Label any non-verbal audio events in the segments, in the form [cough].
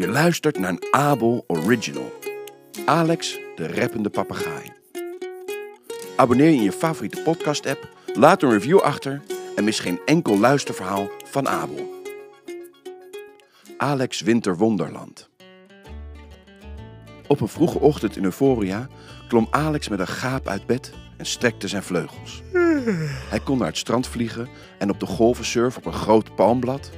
Je luistert naar een Abel Original. Alex, de rappende papegaai. Abonneer je in je favoriete podcast-app, laat een review achter en mis geen enkel luisterverhaal van Abel. Alex Winter Wonderland. Op een vroege ochtend in Euphoria klom Alex met een gaap uit bed en strekte zijn vleugels. Hij kon naar het strand vliegen en op de golven surfen op een groot palmblad.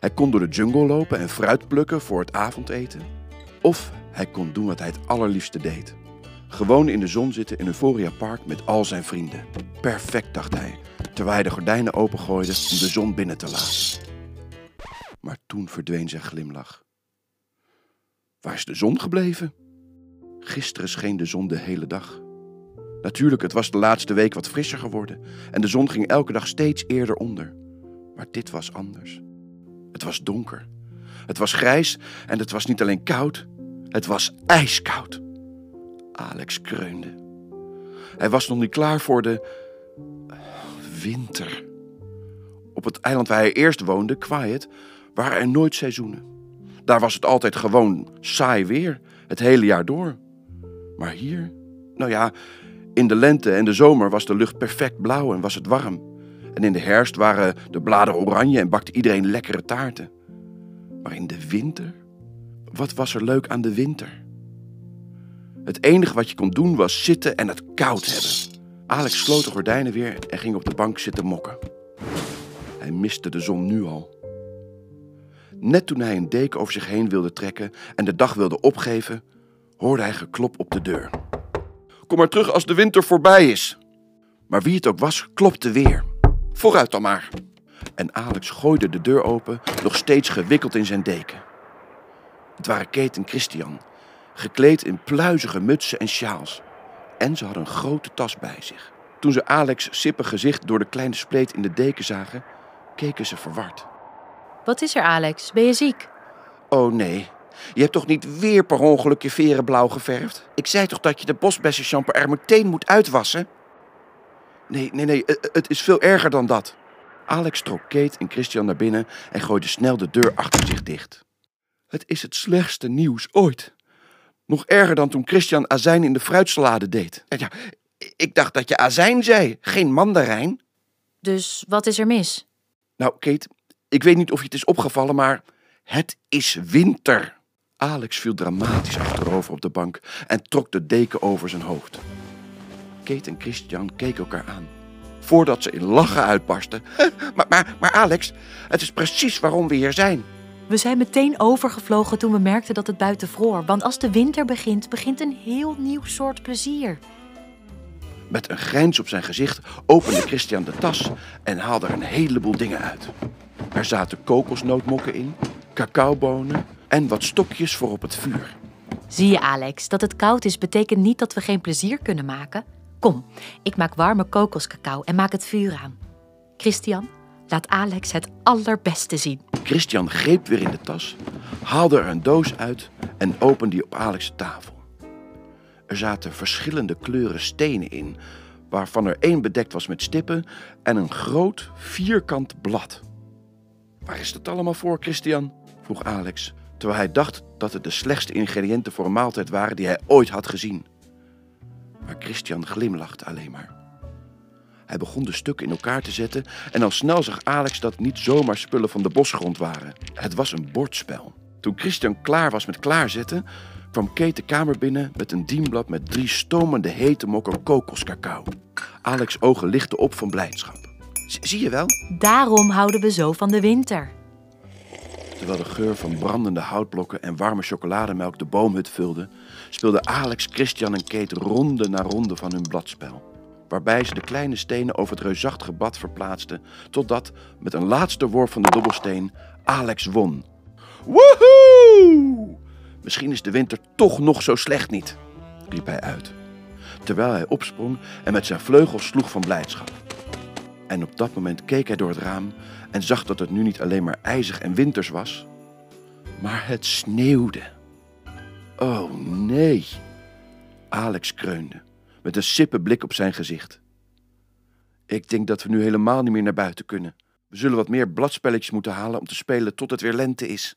Hij kon door de jungle lopen en fruit plukken voor het avondeten. Of hij kon doen wat hij het allerliefste deed. Gewoon in de zon zitten in Euphoria Park met al zijn vrienden. Perfect, dacht hij, terwijl hij de gordijnen opengooide om de zon binnen te laten. Maar toen verdween zijn glimlach. Waar is de zon gebleven? Gisteren scheen de zon de hele dag. Natuurlijk, het was de laatste week wat frisser geworden en de zon ging elke dag steeds eerder onder. Maar dit was anders. Het was donker. Het was grijs en het was niet alleen koud, het was ijskoud. Alex kreunde. Hij was nog niet klaar voor de winter. Op het eiland waar hij eerst woonde, Quiet, waren er nooit seizoenen. Daar was het altijd gewoon saai weer, het hele jaar door. Maar hier, nou ja, in de lente en de zomer was de lucht perfect blauw en was het warm. En in de herfst waren de bladeren oranje en bakte iedereen lekkere taarten. Maar in de winter? Wat was er leuk aan de winter? Het enige wat je kon doen was zitten en het koud hebben. Alex sloot de gordijnen weer en ging op de bank zitten mokken. Hij miste de zon nu al. Net toen hij een deken over zich heen wilde trekken en de dag wilde opgeven, hoorde hij geklop op de deur. Kom maar terug als de winter voorbij is. Maar wie het ook was, klopte weer. Vooruit dan maar. En Alex gooide de deur open, nog steeds gewikkeld in zijn deken. Het waren Kate en Christian, gekleed in pluizige mutsen en sjaals. En ze hadden een grote tas bij zich. Toen ze Alex' sippig gezicht door de kleine spleet in de deken zagen, keken ze verward. Wat is er, Alex? Ben je ziek? Oh nee, je hebt toch niet weer per ongeluk je veren blauw geverfd? Ik zei toch dat je de bosbessenshampoo er meteen moet uitwassen? Nee, nee, nee, het is veel erger dan dat. Alex trok Kate en Christian naar binnen en gooide snel de deur achter zich dicht. Het is het slechtste nieuws ooit. Nog erger dan toen Christian azijn in de fruitsalade deed. Ja, ik dacht dat je azijn zei, geen mandarijn. Dus wat is er mis? Nou, Kate, ik weet niet of je het is opgevallen, maar het is winter. Alex viel dramatisch achterover op de bank en trok de deken over zijn hoofd. Kate en Christian keken elkaar aan. Voordat ze in lachen uitbarsten. [laughs] Maar, maar, maar Alex, het is precies waarom we hier zijn. We zijn meteen overgevlogen toen we merkten dat het buiten vroor. Want als de winter begint, begint een heel nieuw soort plezier. Met een grijns op zijn gezicht opende Christian de tas en haalde er een heleboel dingen uit. Er zaten kokosnootmokken in, cacaobonen en wat stokjes voor op het vuur. Zie je, Alex, dat het koud is betekent niet dat we geen plezier kunnen maken. Kom, ik maak warme kokoscacao en maak het vuur aan. Christian, laat Alex het allerbeste zien. Christian greep weer in de tas, haalde er een doos uit en opende die op Alex' tafel. Er zaten verschillende kleuren stenen in, waarvan er één bedekt was met stippen en een groot vierkant blad. Waar is dat allemaal voor, Christian? vroeg Alex, terwijl hij dacht dat het de slechtste ingrediënten voor een maaltijd waren die hij ooit had gezien. Maar Christian glimlachte alleen maar. Hij begon de stukken in elkaar te zetten en al snel zag Alex dat het niet zomaar spullen van de bosgrond waren. Het was een bordspel. Toen Christian klaar was met klaarzetten, kwam Kate de kamer binnen met een dienblad met drie stomende hete mokken kokoscacao. Alex' ogen lichten op van blijdschap. Zie je wel? Daarom houden we zo van de winter. Terwijl de geur van brandende houtblokken en warme chocolademelk de boomhut vulde, speelden Alex, Christian en Kate ronde na ronde van hun bladspel. Waarbij ze de kleine stenen over het reusachtige bad verplaatsten, totdat, met een laatste worp van de dobbelsteen, Alex won. Woehoe! Misschien is de winter toch nog zo slecht niet, riep hij uit, terwijl hij opsprong en met zijn vleugels sloeg van blijdschap. En op dat moment keek hij door het raam en zag dat het nu niet alleen maar ijzig en winters was, maar het sneeuwde. Oh nee! Alex kreunde, met een sippe blik op zijn gezicht. Ik denk dat we nu helemaal niet meer naar buiten kunnen. We zullen wat meer bladspelletjes moeten halen om te spelen tot het weer lente is.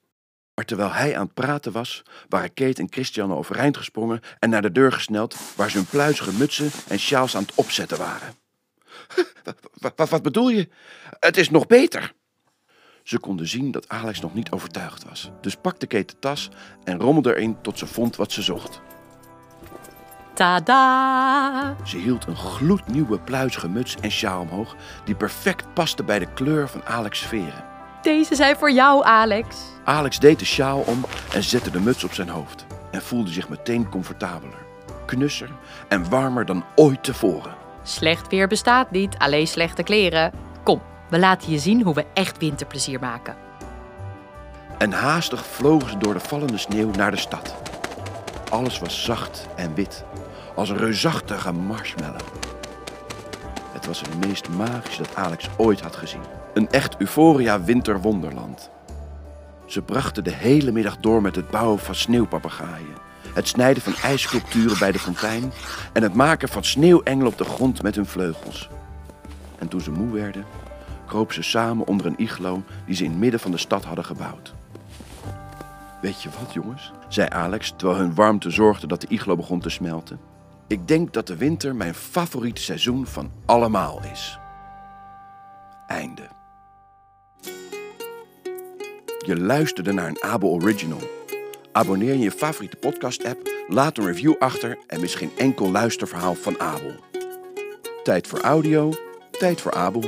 Maar terwijl hij aan het praten was, waren Kate en Christian overeind gesprongen en naar de deur gesneld, waar ze hun pluizige mutsen en sjaals aan het opzetten waren. Wat, wat, bedoel je? Het is nog beter. Ze konden zien dat Alex nog niet overtuigd was. Dus pakte Kate de tas en rommelde erin tot ze vond wat ze zocht. Tada! Ze hield een gloednieuwe pluizige muts en sjaal omhoog, die perfect paste bij de kleur van Alex' veren. Deze zijn voor jou, Alex. Alex deed de sjaal om en zette de muts op zijn hoofd. En voelde zich meteen comfortabeler, knusser en warmer dan ooit tevoren. Slecht weer bestaat niet, alleen slechte kleren. Kom, we laten je zien hoe we echt winterplezier maken. En haastig vlogen ze door de vallende sneeuw naar de stad. Alles was zacht en wit, als een reusachtige marshmallow. Het was het meest magische dat Alex ooit had gezien. Een echt Euphoria winterwonderland. Ze brachten de hele middag door met het bouwen van sneeuwpapegaaien, het snijden van ijssculpturen bij de fontein en het maken van sneeuwengelen op de grond met hun vleugels. En toen ze moe werden, kropen ze samen onder een iglo die ze in het midden van de stad hadden gebouwd. Weet je wat, jongens? zei Alex, terwijl hun warmte zorgde dat de iglo begon te smelten. Ik denk dat de winter mijn favoriete seizoen van allemaal is. Einde. Je luisterde naar een Abel Original. Abonneer je favoriete podcast-app, laat een review achter en mis geen enkel luisterverhaal van Abel. Tijd voor audio, tijd voor Abel.